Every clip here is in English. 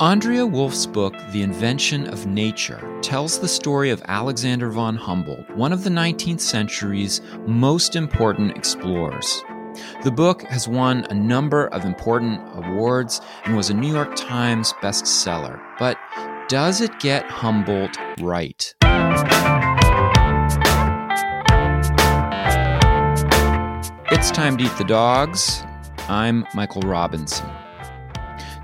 Andrea Wulf's book, The Invention of Nature, tells the story of Alexander von Humboldt, one of the 19th century's most important explorers. The book has won a number of important awards and was a New York Times bestseller. But does it get Humboldt right? It's time to eat the dogs. I'm Michael Robinson.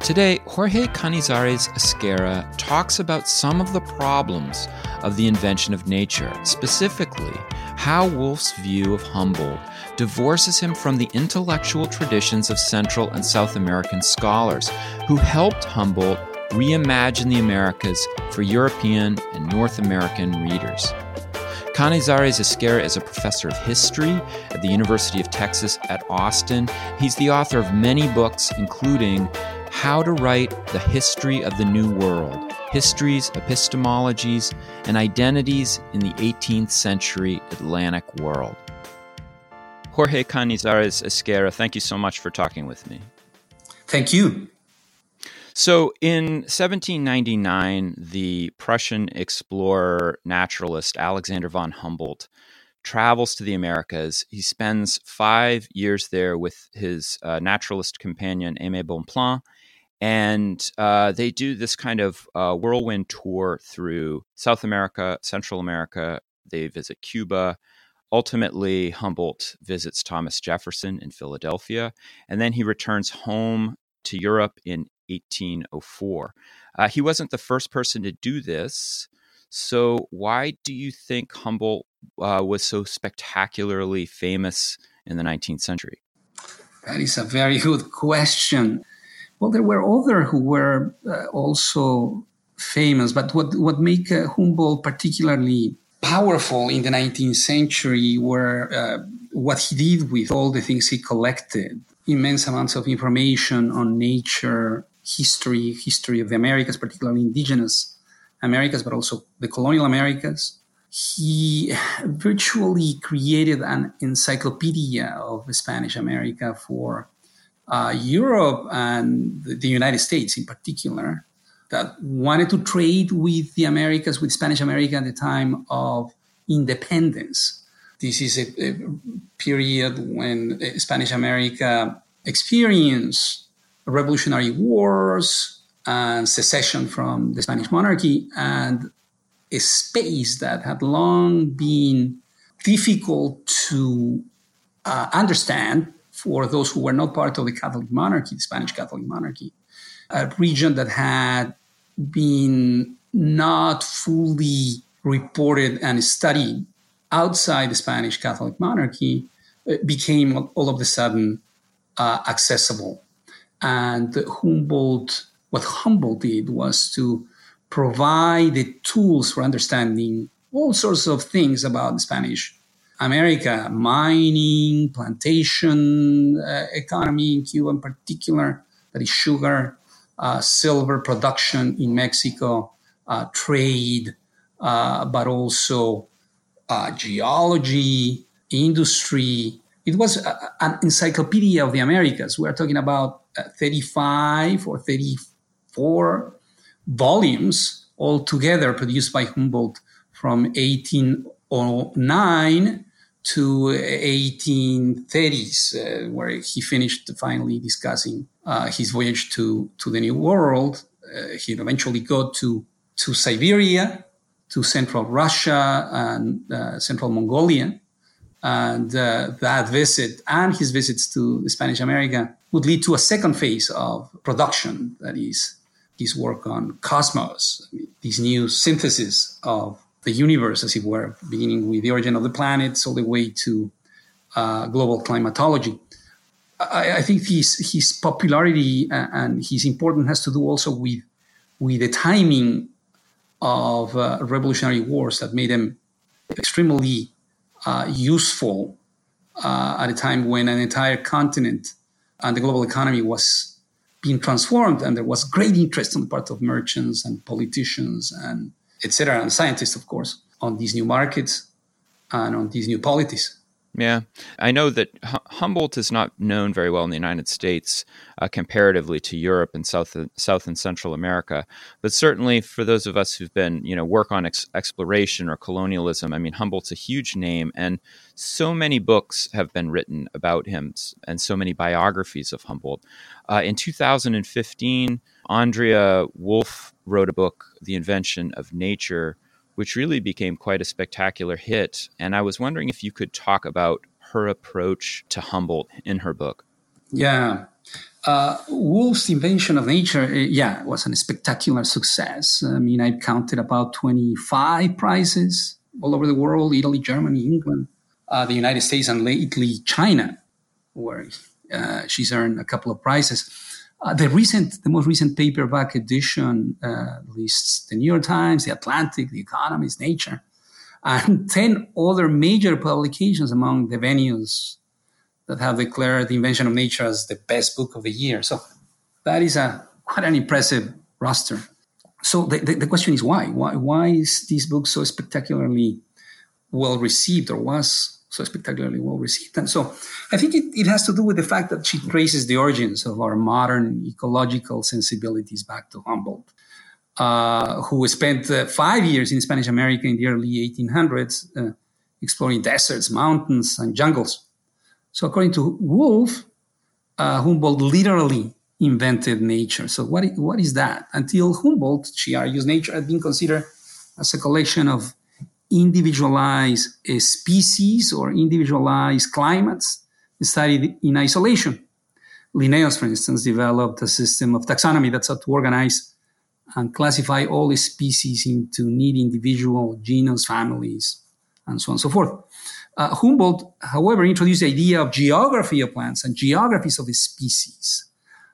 Today, Jorge Canizares Esguerra talks about some of the problems of the invention of nature, specifically how Wulf's view of Humboldt divorces him from the intellectual traditions of Central and South American scholars who helped Humboldt reimagine the Americas for European and North American readers. Canizares Esguerra is a professor of history at the University of Texas at Austin. He's the author of many books, including how to write the history of the New World, histories, epistemologies, and identities in the 18th century Atlantic world. Jorge Canizares Esguerra, thank you so much for talking with me. Thank you. So, in 1799, the Prussian explorer naturalist Alexander von Humboldt travels to the Americas. He spends five years there with his uh, naturalist companion Aimé Bonpland, and uh, they do this kind of uh, whirlwind tour through South America, Central America. They visit Cuba. Ultimately, Humboldt visits Thomas Jefferson in Philadelphia, and then he returns home to Europe in 1804. Uh, he wasn't the first person to do this. So, why do you think Humboldt uh, was so spectacularly famous in the 19th century? That is a very good question. Well, there were other who were uh, also famous, but what what make uh, Humboldt particularly powerful in the 19th century were uh, what he did with all the things he collected, immense amounts of information on nature, history, history of the Americas, particularly indigenous Americas, but also the colonial Americas. He virtually created an encyclopedia of Spanish America for uh, Europe and the United States in particular that wanted to trade with the Americas, with Spanish America at the time of independence. This is a, a period when uh, Spanish America experienced revolutionary wars and secession from the Spanish monarchy and a space that had long been difficult to uh, understand for those who were not part of the Catholic monarchy, the Spanish Catholic monarchy, a region that had been not fully reported and studied outside the Spanish Catholic monarchy uh, became all of a sudden uh, accessible. And Humboldt, what Humboldt did was to provide the tools for understanding all sorts of things about the Spanish America, mining, plantation uh, economy in Cuba in particular, that is sugar, uh, silver production in Mexico, uh, trade, uh, but also uh, geology, industry. It was an encyclopedia of the Americas. We are talking about uh, 35 or 34 volumes altogether produced by Humboldt from 1809 to 1830s, uh, where he finished finally discussing uh, his voyage to, to the New World. Uh, he eventually got to, to Siberia, to central Russia and uh, central Mongolia. And uh, that visit and his visits to Spanish America would lead to a second phase of production, that is, his work on cosmos, these new synthesis of the universe, as it were, beginning with the origin of the planets all the way to uh, global climatology. I, I, think his his popularity and his importance has to do also with with the timing of uh, revolutionary wars that made him extremely uh, useful uh, at a time when an entire continent and the global economy was being transformed, and there was great interest on the part of merchants and politicians and etc., and scientists, of course, on these new markets and on these new polities. Yeah, I know that Humboldt is not known very well in the United States uh, comparatively to Europe and South South and Central America, but certainly for those of us who've been you know work on ex- exploration or colonialism, I mean Humboldt's a huge name, and so many books have been written about him, and so many biographies of Humboldt. Uh, in 2015, Andrea Wulf wrote a book, The Invention of Nature which really became quite a spectacular hit. And I was wondering if you could talk about her approach to Humboldt in her book. Yeah. Uh, Wulf's Invention of Nature, uh, yeah, was a spectacular success. I mean, I've counted about 25 prizes all over the world Italy, Germany, England, uh, the United States, and lately China, where uh, she's earned a couple of prizes. Uh, the recent, the most recent paperback edition uh, lists the New York Times, the Atlantic, the Economist, Nature, and ten other major publications among the venues that have declared the Invention of Nature as the best book of the year. So that is a quite an impressive roster. So the, the, the question is why? Why why is this book so spectacularly well received, or was so spectacularly well received. And so I think it, it has to do with the fact that she traces the origins of our modern ecological sensibilities back to Humboldt, uh, who spent uh, five years in Spanish America in the early 1800s, uh, exploring deserts, mountains, and jungles. So according to Wulf, uh, Humboldt literally invented nature. So what, what is that? Until Humboldt, she argues, nature had been considered as a collection of individualized uh, species or individualized climates studied in isolation. Linnaeus, for instance, developed a system of taxonomy that sought to organize and classify all the species into neat individual genus families, and so on and so forth. Uh, Humboldt, however, introduced the idea of geography of plants and geographies of the species,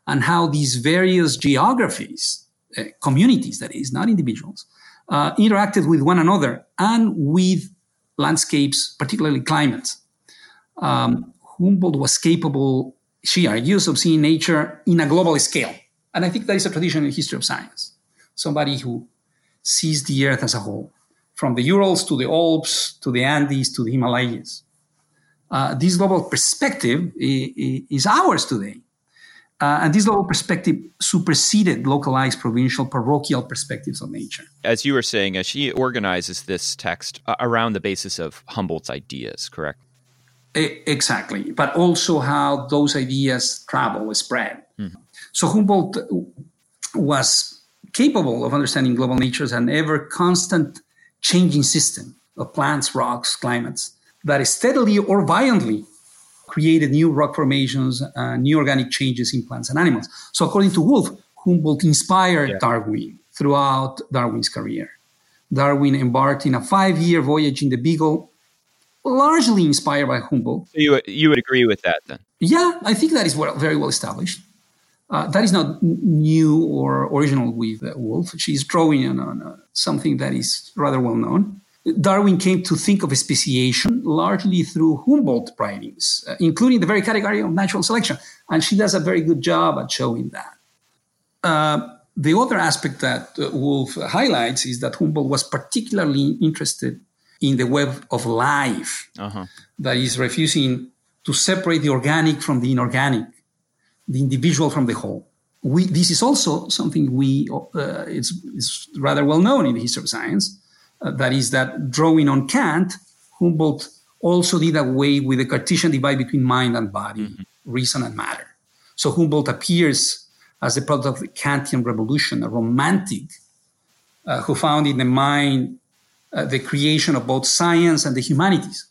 and how these various geographies, uh, communities, that is, not individuals, uh, interacted with one another and with landscapes, particularly climates. Um, Humboldt was capable, she argues, of seeing nature in a global scale. And I think that is a tradition in the history of science. Somebody who sees the earth as a whole, from the Urals to the Alps to the Andes to the Himalayas. Uh, this global perspective is ours today. Uh, and this global perspective superseded localized, provincial, parochial perspectives of nature. As you were saying, uh, she organizes this text uh, around the basis of Humboldt's ideas, correct? exactly, but also how those ideas travel, spread. Mm-hmm. So Humboldt was capable of understanding global nature as an ever constant changing system of plants, rocks, climates that steadily or violently created new rock formations, uh, new organic changes in plants and animals. So, according to Wulf, Humboldt inspired yeah. Darwin throughout Darwin's career. Darwin embarked in a five year voyage in the Beagle, largely inspired by Humboldt. So you, you would agree with that then? Yeah, I think that is well, very well established. Uh, that is not new or original with uh, Wulf. She's drawing on, on uh, something that is rather well known. Darwin came to think of speciation largely through Humboldt writings, uh, including the very category of natural selection. And she does a very good job at showing that. Uh, the other aspect that uh, Wulf highlights is that Humboldt was particularly interested in the web of life, uh-huh. that is, refusing to separate the organic from the inorganic, the individual from the whole. We, this is also something we uh, it's, it's rather well known in the history of science that is that drawing on Kant, Humboldt also did away with the Cartesian divide between mind and body, mm-hmm. reason and matter. So Humboldt appears as the product of the Kantian revolution, a romantic uh, who found in the mind uh, the creation of both science and the humanities.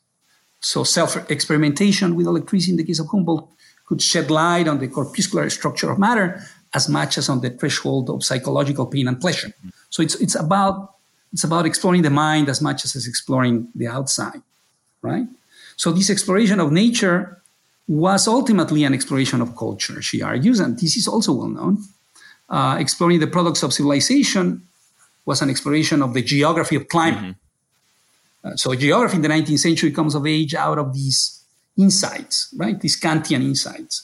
So self-experimentation with electricity in the case of Humboldt could shed light on the corpuscular structure of matter as much as on the threshold of psychological pain and pleasure. Mm-hmm. So it's, it's about it's about exploring the mind as much as it's exploring the outside, right? So this exploration of nature was ultimately an exploration of culture, she argues, and this is also well known. Uh, exploring the products of civilization was an exploration of the geography of climate. Mm-hmm. Uh, so geography in the 19th century comes of age out of these insights, right? These Kantian insights.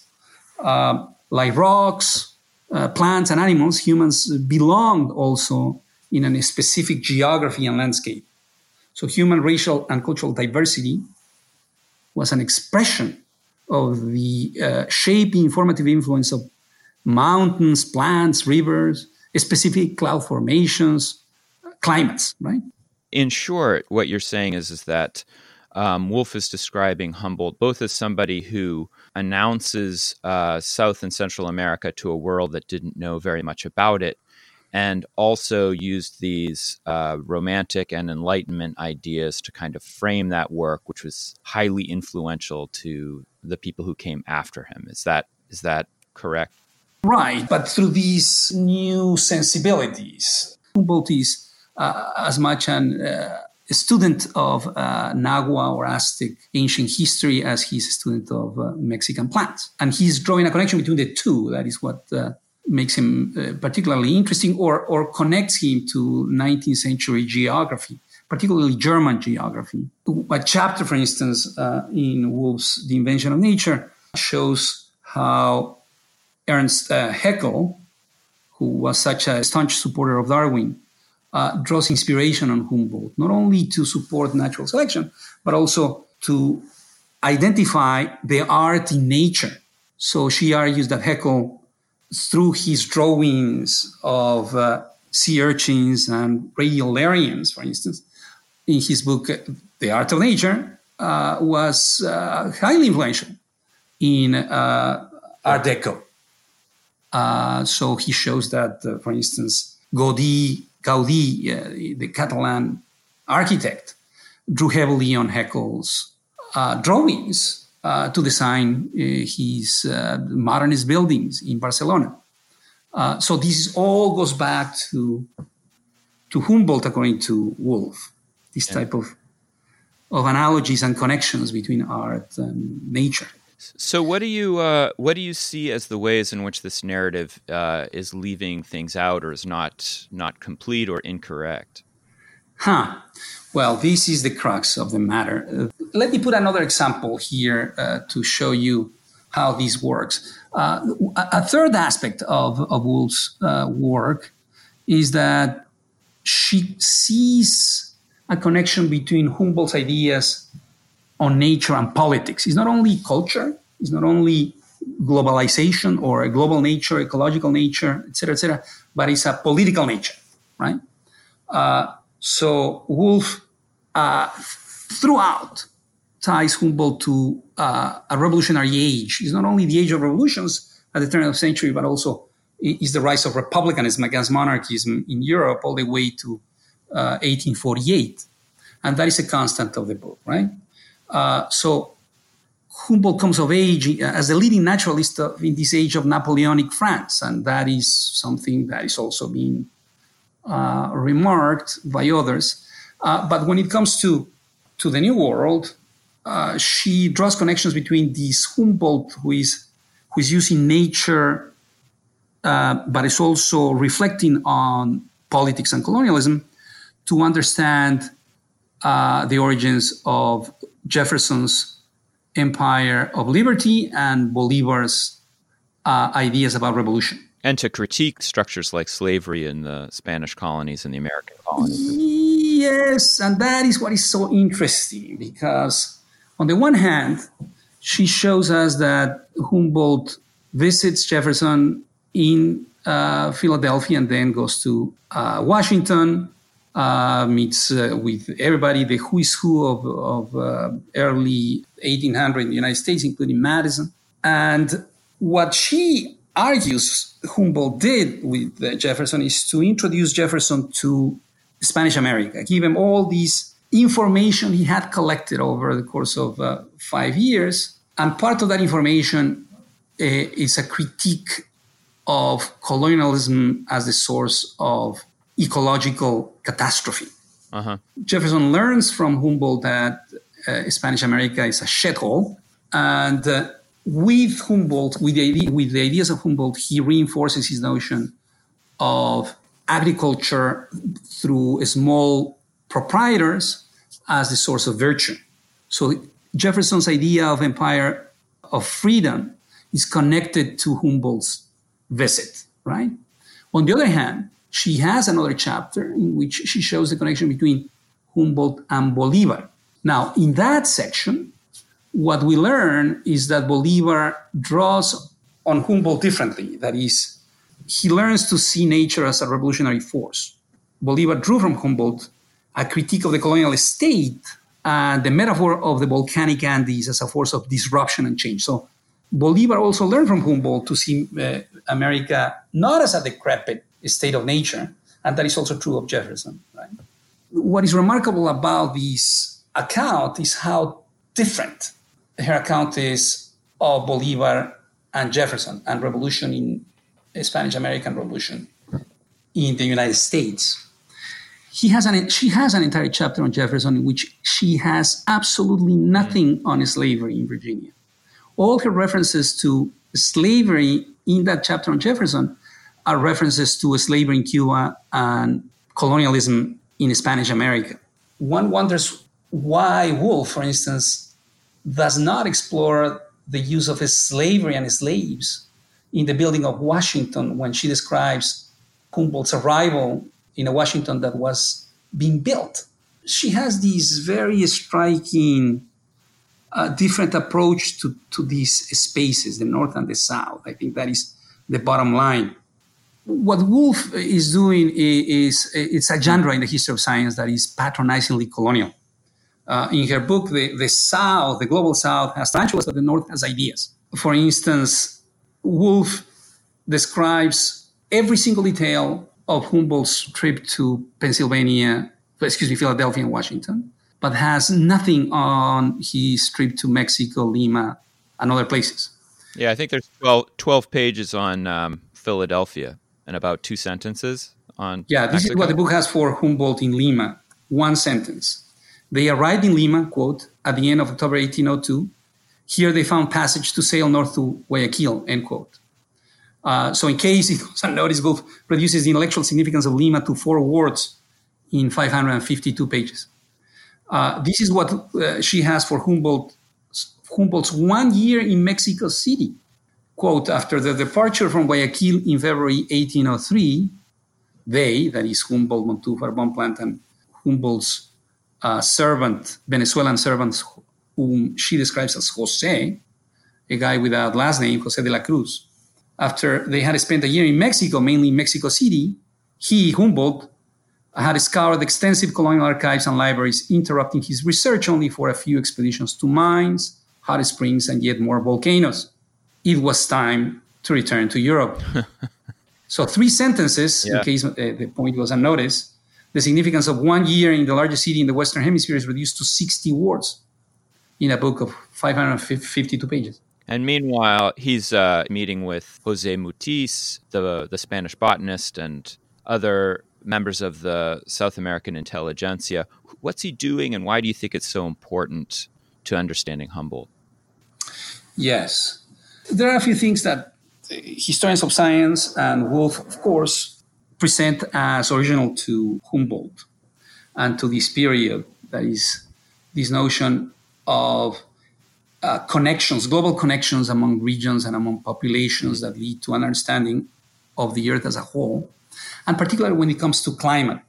Uh, like rocks, uh, plants, and animals, humans belonged also in a specific geography and landscape. So human racial and cultural diversity was an expression of the uh, shaping formative influence of mountains, plants, rivers, specific cloud formations, climates, right? In short, what you're saying is, is that um, Wulf is describing Humboldt both as somebody who announces uh, South and Central America to a world that didn't know very much about it, and also used these uh, romantic and Enlightenment ideas to kind of frame that work, which was highly influential to the people who came after him. Is that is that correct? Right, but through these new sensibilities, Humboldt is uh, as much an uh, student of uh, or Aztec ancient history as he's a student of uh, Mexican plants. And he's drawing a connection between the two. That is what uh, makes him uh, particularly interesting or, or connects him to 19th century geography, particularly German geography. A chapter, for instance, uh, in Wulf's The Invention of Nature shows how Ernst uh, Haeckel, who was such a staunch supporter of Darwin, uh, draws inspiration on Humboldt, not only to support natural selection, but also to identify the art in nature. So she argues that Haeckel, through his drawings of uh, sea urchins and radiolarians, for instance, in his book, The Art of Nature, uh, was uh, highly influential in uh, Art Deco. Uh, so he shows that, for instance, Gaudí Gaudí, uh, the Catalan architect, drew heavily on Haeckel's uh, drawings uh, to design uh, his uh, modernist buildings in Barcelona. Uh, so this all goes back to to Humboldt, according to Wulf. This yeah. type of of analogies and connections between art and nature. So, what do you uh, what do you see as the ways in which this narrative uh, is leaving things out, or is not not complete or incorrect? Huh. Well, this is the crux of the matter. Uh, let me put another example here uh, to show you how this works. Uh, a third aspect of, of Wulf's uh, work is that she sees a connection between Humboldt's ideas on nature and politics. It's not only culture, it's not only globalization or a global nature, ecological nature, etc., etc., but it's a political nature, right? Uh, so Wulf, uh, throughout, ties Humboldt to uh, a revolutionary age. It's not only the age of revolutions at the turn of the century, but also is the rise of republicanism against monarchism in Europe all the way to 1848. Uh, and that is a constant of the book, right? Uh, so Humboldt comes of age as a leading naturalist in this age of Napoleonic France, and that is something that is also being uh, remarked by others. Uh, but when it comes to to the New World, uh, she draws connections between this Humboldt, who is who is using nature, uh, but is also reflecting on politics and colonialism, to understand uh, the origins of Jefferson's empire of liberty and Bolivar's ideas about revolution. And to critique structures like slavery in the Spanish colonies and the American colonies. Yes, and that is what is so interesting because, on the one hand, she shows us that Humboldt visits Jefferson in uh, Philadelphia and then goes to uh, Washington uh, meets uh, with everybody, the who is who of, of uh, early 1800 in the United States, including Madison. And what she argues Humboldt did with uh, Jefferson is to introduce Jefferson to Spanish America, give him all these information he had collected over the course of uh, five years. And part of that information uh, is a critique of colonialism as the source of ecological catastrophe. Uh-huh. Jefferson learns from Humboldt that uh, Spanish America is a shithole, and uh, with Humboldt, with the, idea, with the ideas of Humboldt, he reinforces his notion of agriculture through small proprietors as the source of virtue. So Jefferson's idea of empire of freedom is connected to Humboldt's visit, right? On the other hand, she has another chapter in which she shows the connection between Humboldt and Bolivar. Now, in that section, what we learn is that Bolivar draws on Humboldt differently. That is, he learns to see nature as a revolutionary force. Bolivar drew from Humboldt a critique of the colonial state and the metaphor of the volcanic Andes as a force of disruption and change. So Bolivar also learned from Humboldt to see uh, America not as a decrepit state of nature, and that is also true of Jefferson. Right? What is remarkable about this account is how different her account is of Bolivar and Jefferson and revolution in Spanish American Revolution in the United States. He has an, she has an entire chapter on Jefferson in which she has absolutely nothing mm. on slavery in Virginia. All her references to slavery in that chapter on Jefferson are references to slavery in Cuba and colonialism in Spanish America. One wonders why Wulf, for instance, does not explore the use of slavery and slaves in the building of Washington when she describes Humboldt's arrival in a Washington that was being built. She has this very striking uh, different approach to, to these spaces, the North and the South. I think that is the bottom line. What Wulf is doing is, is it's a genre in the history of science that is patronizingly colonial. Uh, in her book, the, the South, the global South, has tarantulas, but the North has ideas. For instance, Wulf describes every single detail of Humboldt's trip to Pennsylvania, excuse me, Philadelphia and Washington, but has nothing on his trip to Mexico, Lima, and other places. Yeah, I think there's 12, 12 pages on um, Philadelphia and about two sentences on. Yeah, this Mexico. is what the book has for Humboldt in Lima. One sentence. They arrived in Lima, quote, at the end of October 1802. Here they found passage to sail north to Guayaquil, end quote. Uh, so, in case it was unnoticed, Wulf reduces the intellectual significance of Lima to four words in 552 pages. Uh, this is what uh, she has for Humboldt, Humboldt's one year in Mexico City. Quote, after the departure from Guayaquil in February 1803, they, that is Humboldt, Montúfar, Bonpland, and Humboldt's uh, servant, Venezuelan servant, whom she describes as Jose, a guy without last name, Jose de la Cruz. After they had spent a year in Mexico, mainly in Mexico City, he, Humboldt, had scoured extensive colonial archives and libraries, interrupting his research only for a few expeditions to mines, hot springs, and yet more volcanoes. It was time to return to Europe. so, three sentences, yeah. in case uh, the point was unnoticed. The significance of one year in the largest city in the Western Hemisphere is reduced to 60 words in a book of 552 pages. And meanwhile, he's uh, meeting with Jose Mutis, the, the Spanish botanist, and other members of the South American intelligentsia. What's he doing, and why do you think it's so important to understanding Humboldt? Yes. There are a few things that historians of science and Wulf, of course, present as original to Humboldt and to this period. That is, this notion of uh, connections, global connections among regions and among populations that lead to an understanding of the earth as a whole and particularly when it comes to climate.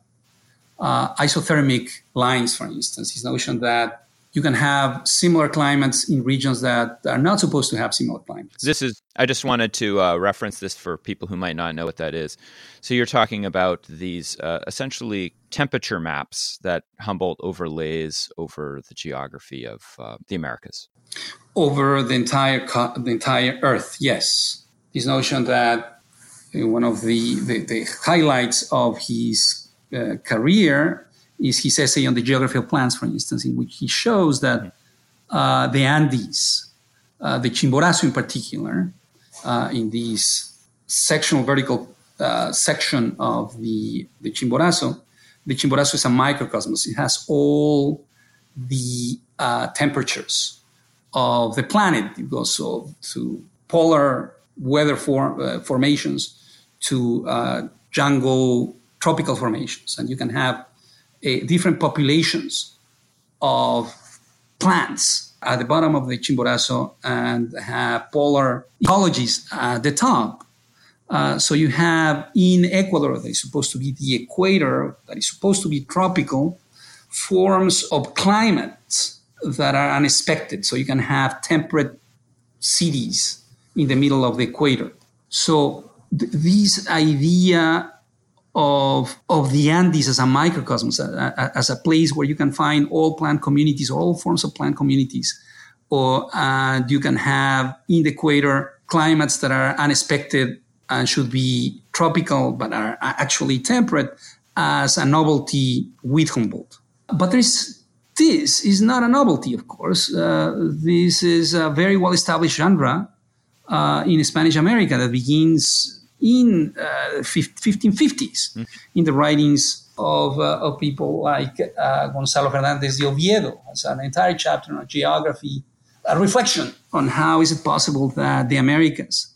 Uh, isothermic lines, for instance, this notion that you can have similar climates in regions that are not supposed to have similar climates. This is, I just wanted to uh, reference this for people who might not know what that is. So you're talking about these uh, essentially temperature maps that Humboldt overlays over the geography of uh, the Americas. Over the entire, co- the entire Earth, yes. This notion that one of the, the, the highlights of his uh, career is his essay on the geography of plants, for instance, in which he shows that uh, the Andes, uh, the Chimborazo in particular, uh, in this sectional vertical uh, section of the, the Chimborazo, the Chimborazo is a microcosmos. It has all the uh, temperatures of the planet. It goes so to polar weather uh, formations to uh, jungle tropical formations. And you can have different populations of plants at the bottom of the Chimborazo and have polar ecologies at the top. Uh, so you have in Ecuador, that is supposed to be the equator, that is supposed to be tropical, forms of climates that are unexpected. So you can have temperate cities in the middle of the equator. So th- this idea of, of the Andes as a microcosmos, a, a, as a place where you can find all plant communities, all forms of plant communities, or uh, you can have in the equator climates that are unexpected and should be tropical but are actually temperate as a novelty with Humboldt. But there's this is not a novelty, of course. Uh, this is a very well established genre uh, in Spanish America that begins in uh, 1550s mm-hmm. in the writings of, uh, of people like uh, Gonzalo Fernandez de Oviedo. It's an entire chapter on geography, a reflection on how is it possible that the Americas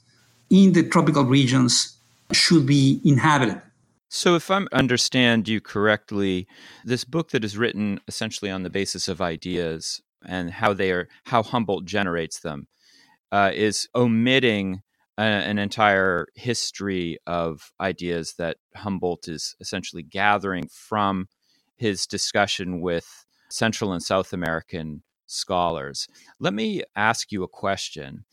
in the tropical regions should be inhabited so, if I understand you correctly, this book that is written essentially on the basis of ideas and how they are, how Humboldt generates them, uh, is omitting a, an entire history of ideas that Humboldt is essentially gathering from his discussion with Central and South American scholars. Let me ask you a question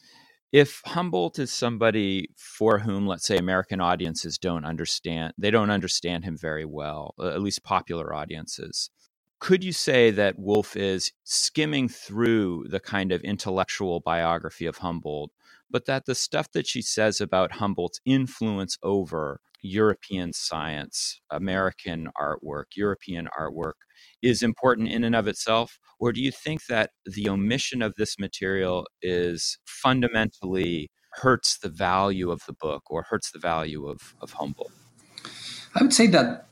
if Humboldt is somebody for whom, let's say, American audiences don't understand, they don't understand him very well, at least popular audiences, could you say that Wulf is skimming through the kind of intellectual biography of Humboldt, but that the stuff that she says about Humboldt's influence over mm-hmm. European science, American artwork, European artwork, is important in and of itself? Or do you think that the omission of this material is fundamentally hurts the value of the book or hurts the value of, of Humboldt? I would say that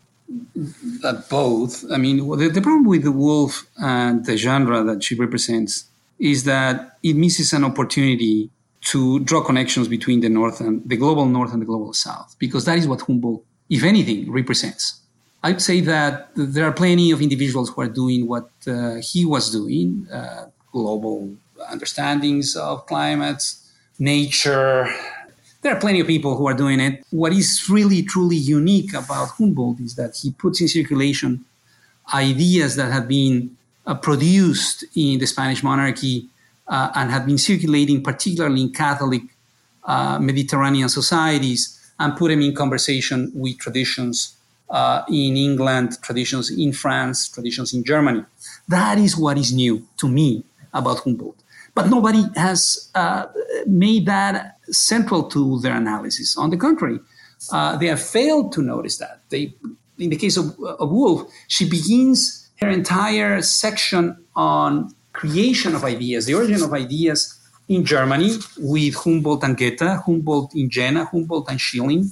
that both. I mean, the, the problem with the Wulf and the genre that she represents is that it misses an opportunity to draw connections between the north and the global north and the global south, because that is what Humboldt, if anything, represents. I'd say that there are plenty of individuals who are doing what uh, he was doing, uh, global understandings of climates, nature. There are plenty of people who are doing it. What is really, truly unique about Humboldt is that he puts in circulation ideas that have been uh, produced in the Spanish monarchy uh, and have been circulating, particularly in Catholic uh, Mediterranean societies, and put them in conversation with traditions uh, in England, traditions in France, traditions in Germany. That is what is new to me about Humboldt. But nobody has uh, made that central to their analysis. On the contrary, uh, they have failed to notice that. They, in the case of, of Wulf, she begins her entire section on creation of ideas, the origin of ideas in Germany with Humboldt and Goethe, Humboldt in Jena, Humboldt and Schelling,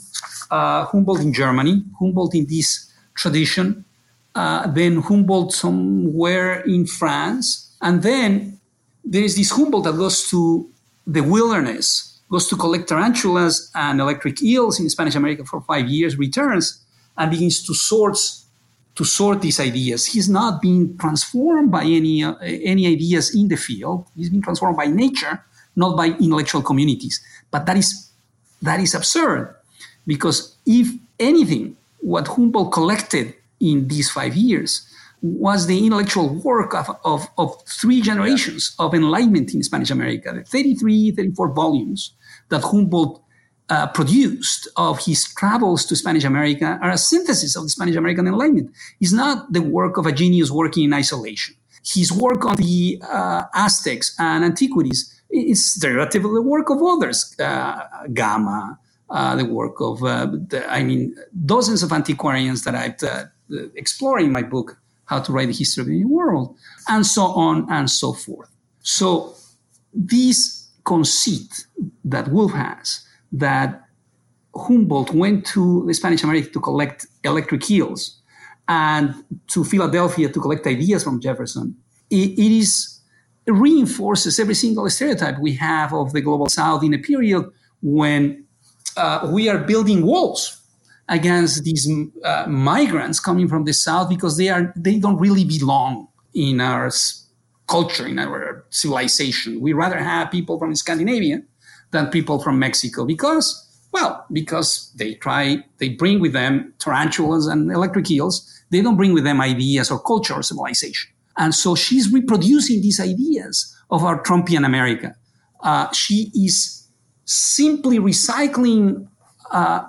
uh, Humboldt in Germany, Humboldt in this tradition, uh, then Humboldt somewhere in France, and then there is this Humboldt that goes to the wilderness, goes to collect tarantulas and electric eels in Spanish America for five years, returns and begins to sort to sort these ideas. He's not being transformed by any uh, any ideas in the field. He's being transformed by nature, not by intellectual communities. But that is that is absurd, because if anything, what Humboldt collected in these five years was the intellectual work of, of, of three generations of enlightenment in Spanish America, the 33, 34 volumes that Humboldt uh, produced of his travels to Spanish America are a synthesis of the Spanish American Enlightenment. It's not the work of a genius working in isolation. His work on the uh, Aztecs and antiquities is derivative of the work of others, uh, Gama, uh, the work of, uh, the, I mean, dozens of antiquarians that I've uh, explored in my book, How to Write the History of the New World, and so on and so forth. So this conceit that Wulf has that Humboldt went to the Spanish America to collect electric eels and to Philadelphia to collect ideas from Jefferson, it, it is it reinforces every single stereotype we have of the global South in a period when uh, we are building walls against these uh, migrants coming from the South because they are they don't really belong in our culture in our civilization. We rather have people from Scandinavia than people from Mexico because, well, because they try, they bring with them tarantulas and electric eels. They don't bring with them ideas or culture or civilization. And so she's reproducing these ideas of our Trumpian America. Uh, she is simply recycling uh,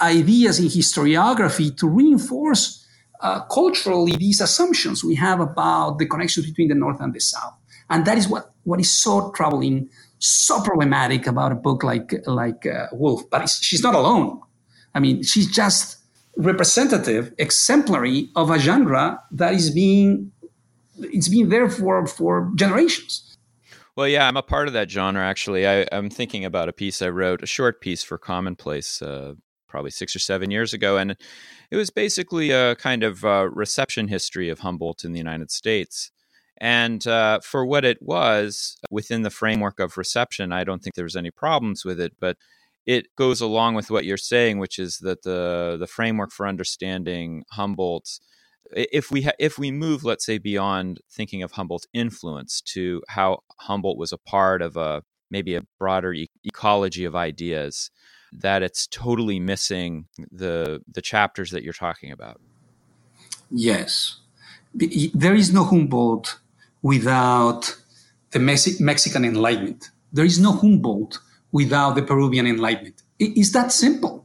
ideas in historiography to reinforce uh, culturally these assumptions we have about the connections between the North and the South. And that is what, what is so troubling, so problematic about a book like, like uh, Wulf. But she's not alone. I mean, she's just representative, exemplary of a genre that is being it's been there for for generations. Well, yeah, I'm a part of that genre. Actually, I, am thinking about a piece I wrote, a short piece for Commonplace, uh, probably six or seven years ago, and it was basically a kind of uh, reception history of Humboldt in the United States. And uh, for what it was within the framework of reception, I don't think there was any problems with it, but it goes along with what you're saying, which is that the the framework for understanding Humboldt if we ha- if we move, let's say, beyond thinking of Humboldt's influence to how Humboldt was a part of a maybe a broader e- ecology of ideas, that it's totally missing the the chapters that you're talking about. Yes, there is no Humboldt without the Mexi- Mexican Enlightenment. There is no Humboldt without the Peruvian Enlightenment. It's that simple.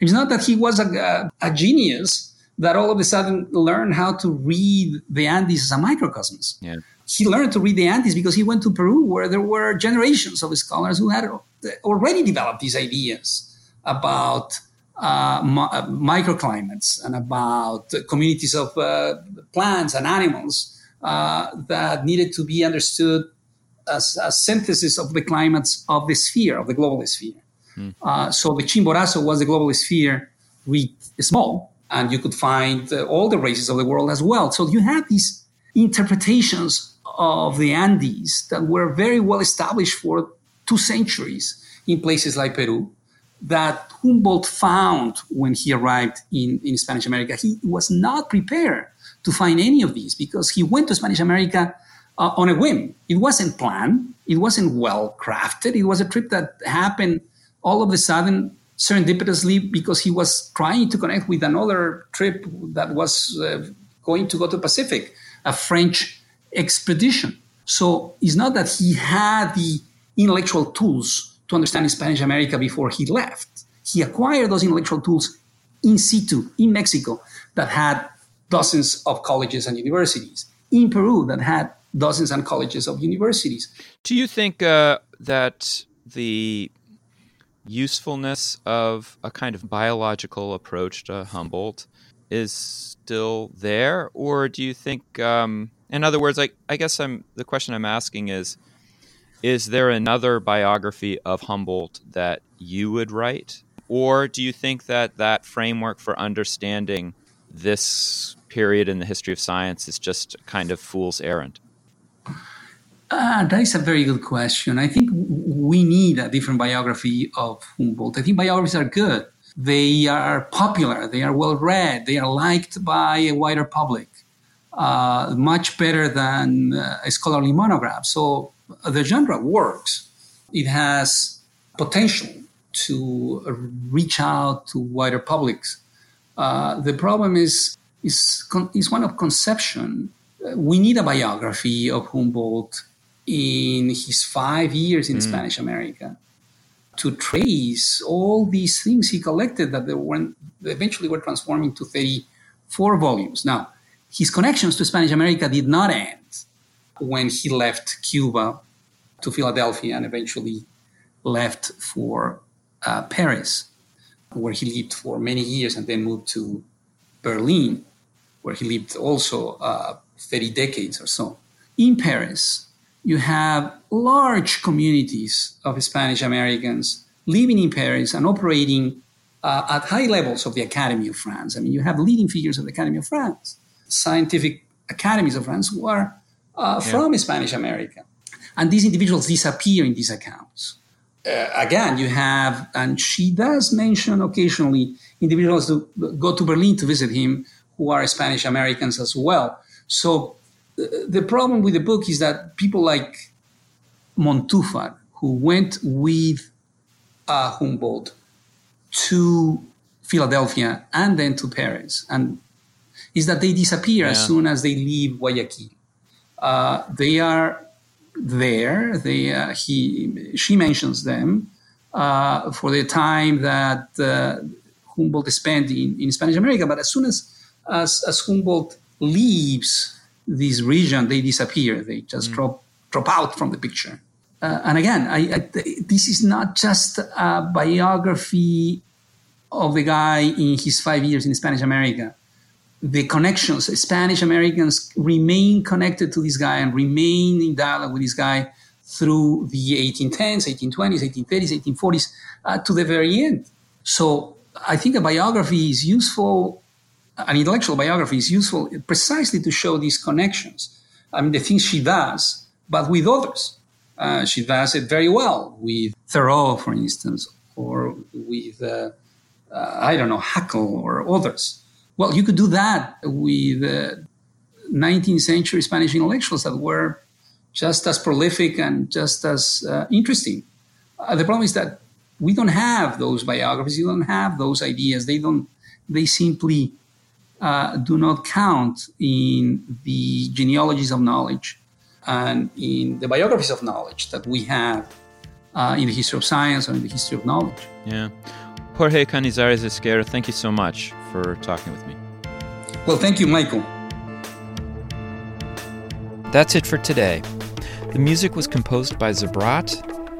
It's not that he was a, a, a genius that all of a sudden learned how to read the Andes as a microcosmos. Yeah. He learned to read the Andes because he went to Peru, where there were generations of scholars who had already developed these ideas about uh, uh microclimates and about communities of uh, plants and animals uh, that needed to be understood as a synthesis of the climates of the sphere, of the global sphere. Mm. so the Chimborazo was the global sphere, read small, and you could find uh, all the races of the world as well. So you have these interpretations of the Andes that were very well established for two centuries in places like Peru that Humboldt found when he arrived in, in Spanish America. He was not prepared to find any of these because he went to Spanish America uh, on a whim. It wasn't planned, it wasn't well crafted, it was a trip that happened all of a sudden serendipitously because he was trying to connect with another trip that was uh, going to go to Pacific, a French expedition. So it's not that he had the intellectual tools to understand Spanish America before he left. He acquired those intellectual tools in situ in Mexico that had dozens of colleges and universities, in Peru that had dozens and colleges of universities. Do you think uh, that the usefulness of a kind of biological approach to Humboldt is still there, or do you think, um, in other words, like I guess I'm the question I'm asking is, is there another biography of Humboldt that you would write, or do you think that that framework for understanding this period in the history of science is just kind of fool's errand? Ah, that is a very good question. I think we need a different biography of Humboldt. I think biographies are good. They are popular. They are well read. They are liked by a wider public, uh, much better than uh, a scholarly monograph. So uh, the genre works. It has potential to reach out to wider publics. Uh, the problem is is, is one of conception. We need a biography of Humboldt in his five years in mm. Spanish America to trace all these things he collected that they were eventually were transformed into 34 volumes. Now, his connections to Spanish America did not end when he left Cuba to Philadelphia and eventually left for uh, Paris, where he lived for many years and then moved to Berlin, where he lived also uh, 30 decades or so. In Paris, you have large communities of Spanish Americans living in Paris and operating uh, at high levels of the Academy of France. I mean, you have leading figures of the Academy of France, scientific academies of France who are uh, yeah. from Spanish America. And these individuals disappear in these accounts. Uh, again, you have, and she does mention occasionally individuals who go to Berlin to visit him who are Spanish Americans as well. So the problem with the book is that people like Montúfar, who went with uh, Humboldt to Philadelphia and then to Paris, and is that they disappear yeah. as soon as they leave Guayaquil. Uh, they are there. They uh, he she mentions them uh, for the time that uh, Humboldt spent in, in Spanish America. But as soon as, as as Humboldt leaves this region, they disappear. They just mm. drop drop out from the picture. Uh, and again, I, I, this is not just a biography of the guy in his five years in Spanish America the connections, Spanish Americans remain connected to this guy and remain in dialogue with this guy through the 1810s, 1820s, 1830s, 1840s uh, to the very end. So I think a biography is useful, an intellectual biography is useful precisely to show these connections. I mean, the things she does, but with others. Uh, she does it very well with Thoreau, for instance, or with, uh, uh I don't know, Haeckel or others. Well, you could do that with uh, 19th century Spanish intellectuals that were just as prolific and just as uh, interesting. Uh, the problem is that we don't have those biographies. You don't have those ideas. They don't. They simply uh, do not count in the genealogies of knowledge and in the biographies of knowledge that we have uh, in the history of science or in the history of knowledge. Yeah. Jorge Canizares Esguerra, thank you so much for talking with me. Well, thank you, Michael. That's it for today. The music was composed by Zabrat